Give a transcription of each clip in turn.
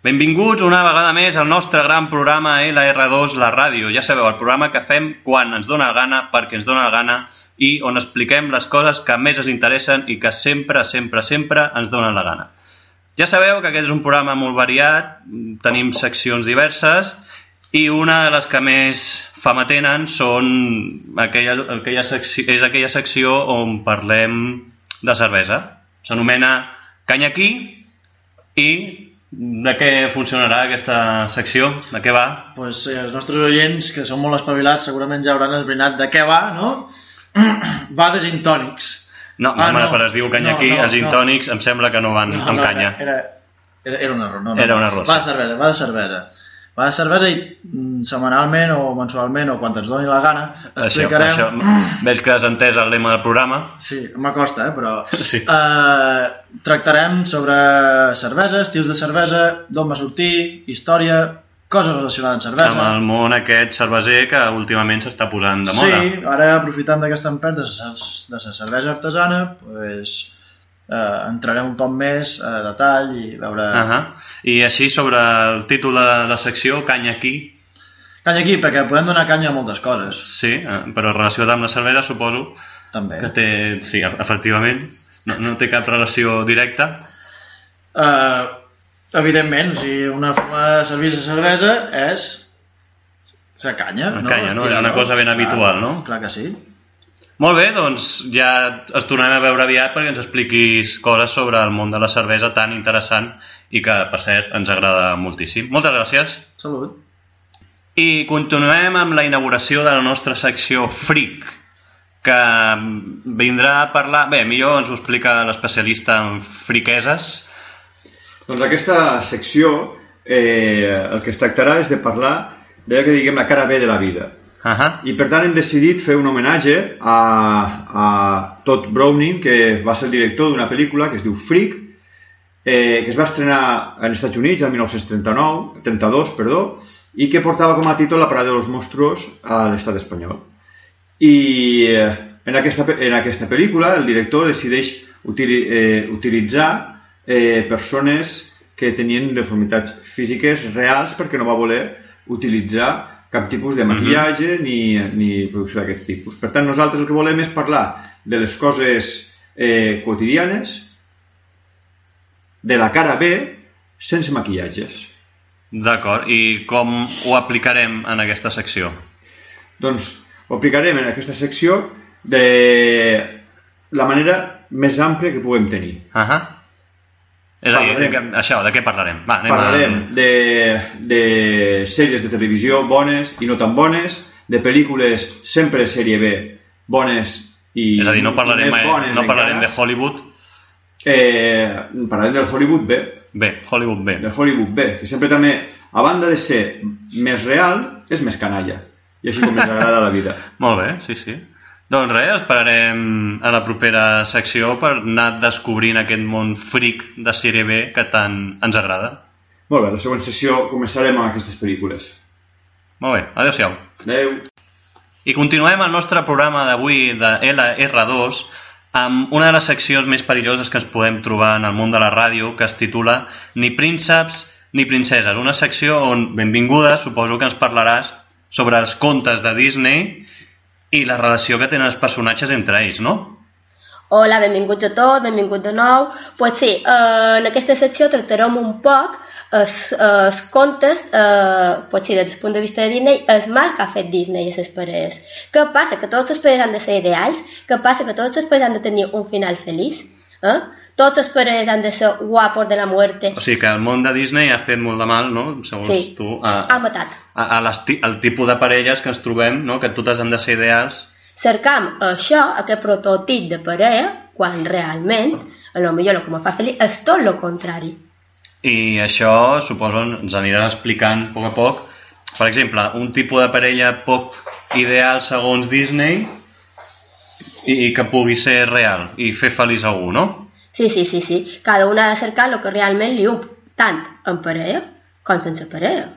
Benvinguts una vegada més al nostre gran programa LR2 La Ràdio. Ja sabeu, el programa que fem quan ens dóna la gana, perquè ens dóna la gana i on expliquem les coses que més ens interessen i que sempre, sempre, sempre ens donen la gana. Ja sabeu que aquest és un programa molt variat, tenim seccions diverses i una de les que més fama tenen són aquella, aquella secció, és aquella secció on parlem de cervesa. S'anomena Canya aquí i de què funcionarà aquesta secció? De què va? Pues, eh, els nostres oients, que són molt espavilats, segurament ja hauran esbrinat de què va, no? va de gin tònics. No, Ah, no. però es diu canya No, aquí, no, els gin no. em sembla que no van amb canya. Era, era, era un error. No, no, Era no. un error, Va de cervesa, va de cervesa. Va de cervesa i mm, setmanalment o mensualment o quan ens doni la gana Això, explicarem... això, veig que has entès el lema del programa. Sí, m'acosta, eh, però... Sí. Eh, tractarem sobre cervesa, estils de cervesa, d'on va sortir, història, coses relacionades amb cervesa. Amb el món aquest cerveser que últimament s'està posant de moda. Sí, ara aprofitant d'aquesta empenta de la cervesa artesana, pues, eh, entrarem un poc més a detall i veure... Uh -huh. I així sobre el títol de la secció, canya aquí, Canya aquí, perquè podem donar canya a moltes coses, sí, eh, però relacionat amb la cervesa suposo també. que té, sí, efectivament, no, no té cap relació directa. Eh, evidentment, o sigui, una forma de servir la cervesa és la canya, La no? canya, no? És Estirar-ho. una cosa ben Clar, habitual, no? Clar que sí. Molt bé, doncs ja es tornarem a veure aviat perquè ens expliquis coses sobre el món de la cervesa tan interessant i que, per cert, ens agrada moltíssim. Moltes gràcies. Salut. I continuem amb la inauguració de la nostra secció Freak, que vindrà a parlar... Bé, millor ens ho explica l'especialista en friqueses. Doncs aquesta secció eh, el que es tractarà és de parlar d'allò que diguem la cara B de la vida. Uh -huh. I per tant hem decidit fer un homenatge a, a Todd Browning, que va ser el director d'una pel·lícula que es diu Freak, eh, que es va estrenar als Estats Units el 1939, 32, perdó, i que portava com a títol La parada dels monstruos a l'estat espanyol. I eh, en aquesta, en aquesta pel·lícula el director decideix utili, eh, utilitzar eh, persones que tenien deformitats físiques reals perquè no va voler utilitzar cap tipus de maquillatge ni, ni producció d'aquest tipus. Per tant, nosaltres el que volem és parlar de les coses eh, quotidianes, de la cara B, sense maquillatges. D'acord, i com ho aplicarem en aquesta secció? Doncs ho aplicarem en aquesta secció de la manera més àmplia que puguem tenir. Uh -huh. És a dir, que, això, de què parlarem? Va, anem Parlarem a... de, de sèries de televisió bones i no tan bones, de pel·lícules sempre sèrie B bones i És a dir, no parlarem, més bones no parlarem encara. de Hollywood. Eh, parlarem del Hollywood B, Bé, Hollywood bé. del Hollywood B, que sempre també, a banda de ser més real, és més canalla. I així com ens agrada la vida. Molt bé, sí, sí. Doncs res, esperarem a la propera secció per anar descobrint aquest món fric de sèrie B que tant ens agrada. Molt bé, la següent sessió començarem amb aquestes pel·lícules. Molt bé, adeu-siau. Adeu. I continuem el nostre programa d'avui de LR2 amb una de les seccions més perilloses que ens podem trobar en el món de la ràdio que es titula Ni prínceps ni princeses. Una secció on, benvinguda, suposo que ens parlaràs sobre els contes de Disney i la relació que tenen els personatges entre ells, no? Hola, benvinguts a tots, benvinguts de nou. Pues sí, eh, en aquesta secció tractarem un poc els, els contes, eh, pues sí, des del punt de vista de Disney, el mal que ha fet Disney a les parelles. Què passa? Que tots els parelles han de ser ideals? Què passa? Que tots els parelles han de tenir un final feliç? Eh? Tots els parelles han de ser guapos de la muerte. O sigui que el món de Disney ha fet molt de mal, no? Segons Sí. tu, a, Ha matat. a, a les al tipus de parelles que ens trobem, no? que totes han de ser ideals. cercam això, aquest prototip de parella, quan realment, a lo millor el que me fa feliç és tot el contrari. I això, suposo, ens aniràs explicant a poc a poc. Per exemple, un tipus de parella poc ideal segons Disney i, i que pugui ser real i fer feliç algú, no? Sí, sí, sí, sí. Cada una ha de cercar el que realment li up, tant en parella com sense parella.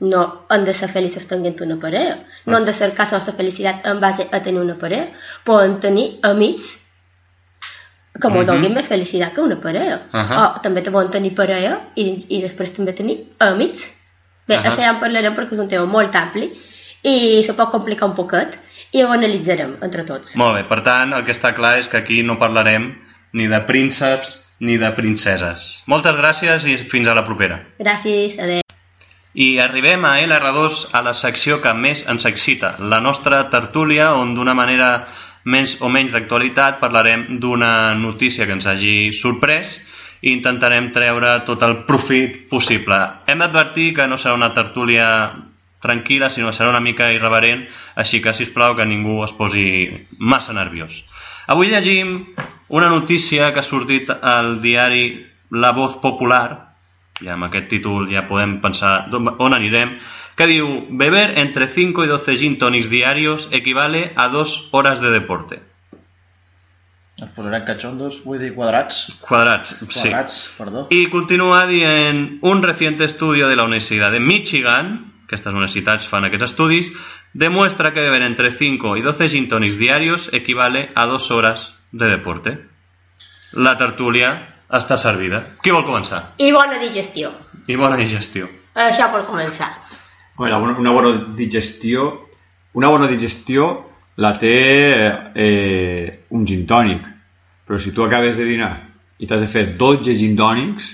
No hem de ser feliços tenint una parella. No hem de cercar la nostra felicitat en base a tenir una parella. Poden tenir amics que m'ho Mhm. donin més felicitat que una parella. Ahà. O també te poden tenir parella i, i després també tenir amics. Bé, Ahà. això ja en parlarem perquè és un tema molt ampli i se pot complicar un poquet i ho analitzarem entre tots. Molt bé, per tant, el que està clar és que aquí no parlarem ni de prínceps ni de princeses. Moltes gràcies i fins a la propera. Gràcies, adeu. I arribem a LR2 a la secció que més ens excita, la nostra tertúlia, on d'una manera més o menys d'actualitat parlarem d'una notícia que ens hagi sorprès i intentarem treure tot el profit possible. Hem d'advertir que no serà una tertúlia tranquil·la, sinó que serà una mica irreverent, així que, si plau que ningú es posi massa nerviós. Avui llegim una notícia que ha sortit al diari La Voz Popular, i amb aquest títol ja podem pensar on anirem, que diu beber entre 5 y 12 gin tonics diarios equivale a dos horas de deporte. Ens posarem catxondos, vull dir quadrats. Quadrats, sí. Quadrats, perdó. Y continúa dient un reciente estudio de la Universidad de Michigan, estas universitats fan aquests estudis, demuestra que beber entre 5 y 12 gin tonics diarios equivale a dos horas de deporte. La tertúlia està servida. Qui vol començar? I bona digestió. I bona digestió. Això per començar. Bona, una bona digestió una bona digestió la té eh, un gin tònic però si tu acabes de dinar i t'has de fer 12 gin tònics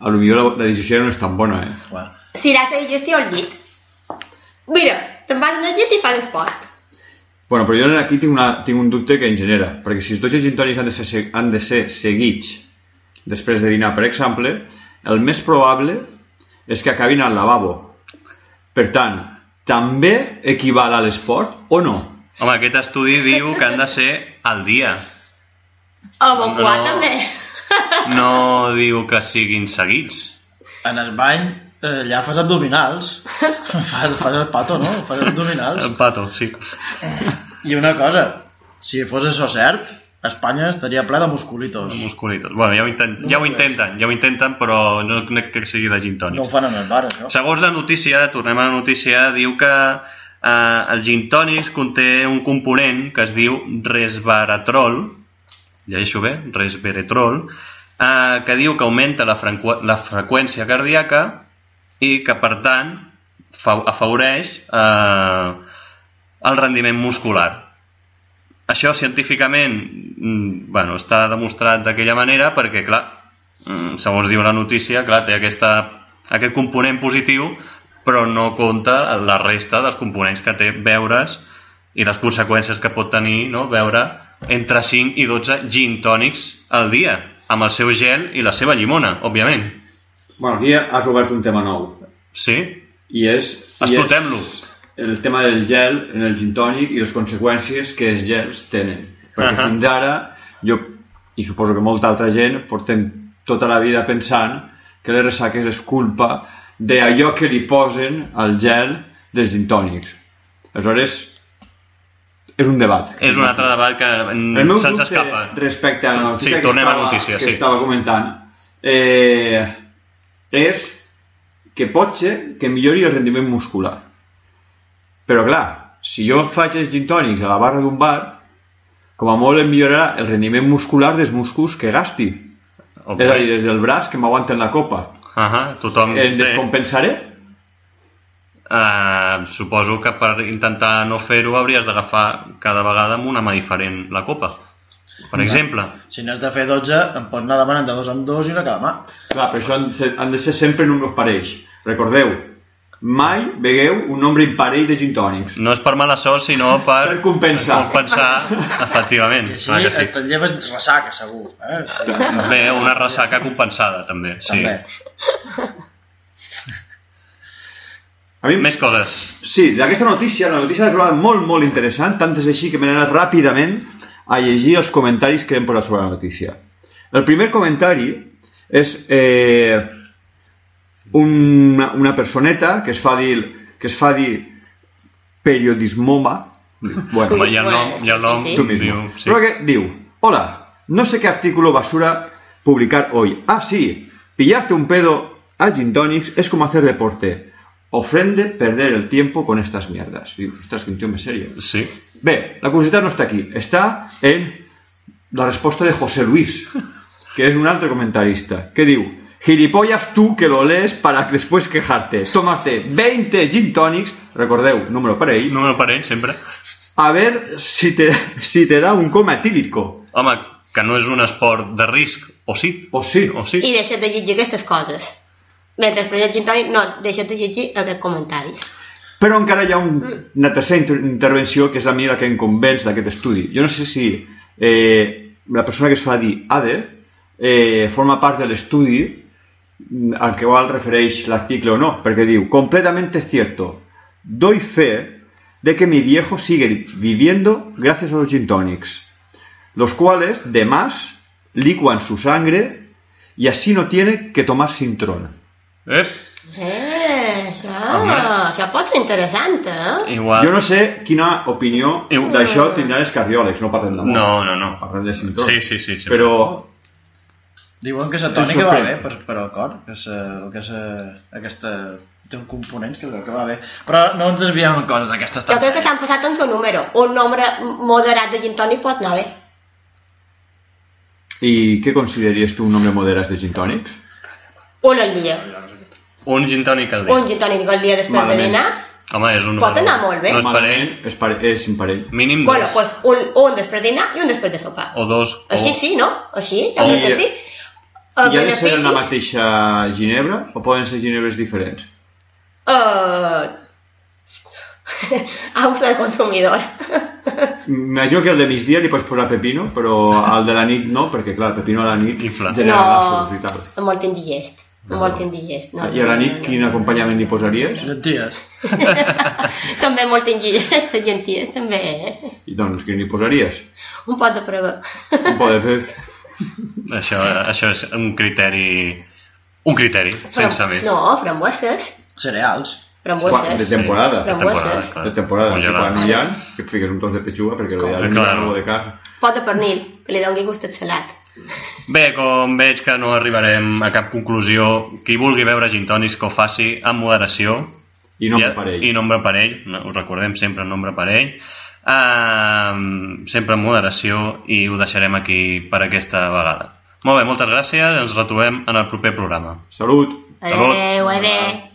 a lo millor la, la digestió no és tan bona eh? Bueno, Si la digestió al llit. Mira, te'n vas al llit i fas esport. bueno, però jo aquí tinc, una, tinc un dubte que em genera perquè si els 12 gin tònics han de ser, se- han de ser seguits després de dinar per exemple el més probable és que acabin al lavabo per tant, també equival a l'esport o no? Home, aquest estudi diu que han de ser al dia. Evacuar No. també. No diu que siguin seguits. en el bany eh, allà fas abdominals. fas, fas el pato, no? Fas abdominals. El pato, sí. I una cosa, si fos això cert, Espanya estaria ple de musculitos. Musculitos. Bueno, ja ho, intent, ja ho intenten, ja ho intenten, però no crec que sigui de gin No ho tònic. fan en el bar, això. Segons la notícia, tornem a la notícia, diu que eh, el gin tònic conté un component que es diu resveratrol, llegeixo bé, resveratrol, eh, que diu que augmenta la, la freqüència cardíaca i que, per tant, fa afavoreix eh, el rendiment muscular. Això científicament mm, bueno, està demostrat d'aquella manera perquè, clar, mm, segons diu la notícia, clar, té aquesta, aquest component positiu però no compta la resta dels components que té veure's i les conseqüències que pot tenir no? veure entre 5 i 12 gin tònics al dia amb el seu gel i la seva llimona, òbviament. Bueno, aquí has obert un tema nou Sí? i és... Explotem-lo. El tema del gel en el gin tònic i les conseqüències que els gels tenen. Perquè Ahà. fins ara, jo, i suposo que molta altra gent, portem tota la vida pensant que les ressaques és culpa d'allò que li posen al gel dels gin tònics. Aleshores, és un debat. És un altre debat que se'ns escapa. respecte a la notícia Sí, que, tornem a estava, notícia, que sí. estava comentant eh, és que pot ser que millori el rendiment muscular. Però clar, si jo faig els gin tònics a la barra d'un bar, com a molt em millorarà el rendiment muscular dels músculs que gasti. Ok. És a dir, des del braç que m'aguanten la copa. Ahà, tothom Em descompensaré? Uh, suposo que per intentar no fer-ho hauries d'agafar cada vegada amb una mà diferent la copa. Per exemple. Si n'has de fer 12, em pots anar demanant de dos en dos i una cada mà. Clar, però això han de ser, han de ser sempre números parells. Recordeu, mai begueu un nombre imparell de gin tònics. No és per mala sort, sinó per... Per compensar. compensar, efectivament. I així sí. te'n lleves ressaca, segur. Eh? Sí, Bé, una ressaca compensada, també. Sí. També. A mi, Més coses. sí, d'aquesta notícia, la notícia l'he trobat molt, molt interessant, tant és així que m'he anat ràpidament a llegir els comentaris que hem posat sobre la notícia. El primer comentari és eh, una, una personeta que es fa dir, que es fa dir periodismoma, bueno, el nom, el Sí, nom. sí, sí. tú mismo. Diu, sí. Pero que diu, hola, no sé qué artículo basura publicar hoy. Ah, sí, pillarte un pedo a gin tonics es como hacer deporte. Ofrende perder el tiempo con estas mierdas. Dius, ostras, quin tio més serio. Sí. Bé, la curiositat no està aquí, està en la resposta de José Luis, que és un altre comentarista, que diu Gilipollas tú que lo lees para que después quejarte. Tómate 20 gin tònics, recordeu, número per ell, Número per ell, sempre. a ver si te, si te da un coma etílico. Home, que no és un esport de risc, o sí, O sí. o sí. I deixa't de llegir aquestes coses. Mentre preneu gin tònic, no, deixa't de llegir aquests comentaris. Però encara hi ha un, una tercera inter intervenció que és a mi la que em convenç d'aquest estudi. Jo no sé si eh, la persona que es fa dir ADE eh, forma part de l'estudi mm, al que igual refereix l'article o no, perquè diu, completamente cierto, doy fe de que mi viejo sigue viviendo gracias a los gin tonics, los cuales, de más, licuan su sangre y así no tiene que tomar sintrona. Eh? Eh, això, Home. això pot ser interessant, eh? Igual... Jo no sé quina opinió Iu- d'això tindran els cardiòlegs, no parlem d'amor. No, no, no. Parlem de sintrona. Sí, sí, sí. sí. Però Diuen que Em tònica va bé per, per al cor, que, sa, el que sa, aquesta té un component que, que va bé. Però no ens desviem en coses d'aquestes Jo tan crec que s'han passat en seu número. Un nombre moderat de gin tònic pot anar bé. I què consideraries tu un nombre moderat de gin tònics? Un al dia. Un gin tònic al dia. Un gin tònic al dia després Malament. de dinar. Home, és un Pot anar molt bé. No és parell. És, pare, és imparell. Mínim Bueno, dos. pues un, un després de dinar i un després de sopar. O dos. Així o... sí, no? Així, també I- que sí. I Els ha de ser la mateixa ginebra o poden ser ginebres diferents? Uh... a uso del consumidor. M'imagino que el de migdia li pots posar pepino, però al de la nit no, perquè clar, el pepino a la nit Infla. genera no, nassos i tal. molt indigest. Molt indigest. No, I a la nit quin acompanyament li posaries? Llenties. també molt indigest, genties, també. eh? I doncs quin li posaries? Un pot de prova. Un pot de fer... Això, això és un criteri... Un criteri, sense més. No, frambueses. Cereals. Frambueses. De temporada. De temporada, clar. De temporada, quan no hi ha, que et fiques un tos de petxuga perquè Com, hi ha algo de carn. Pot de pernil, que li doni gust al salat. Bé, com veig que no arribarem a cap conclusió, qui vulgui beure gin tònics que ho faci amb moderació. I nombre I- parell. I nombre parell, no, ho recordem sempre nombre parell. Uh, sempre amb moderació i ho deixarem aquí per aquesta vegada. Molt bé, moltes gràcies, ens retrobem en el proper programa. Salut! Salut. Adéu, adéu.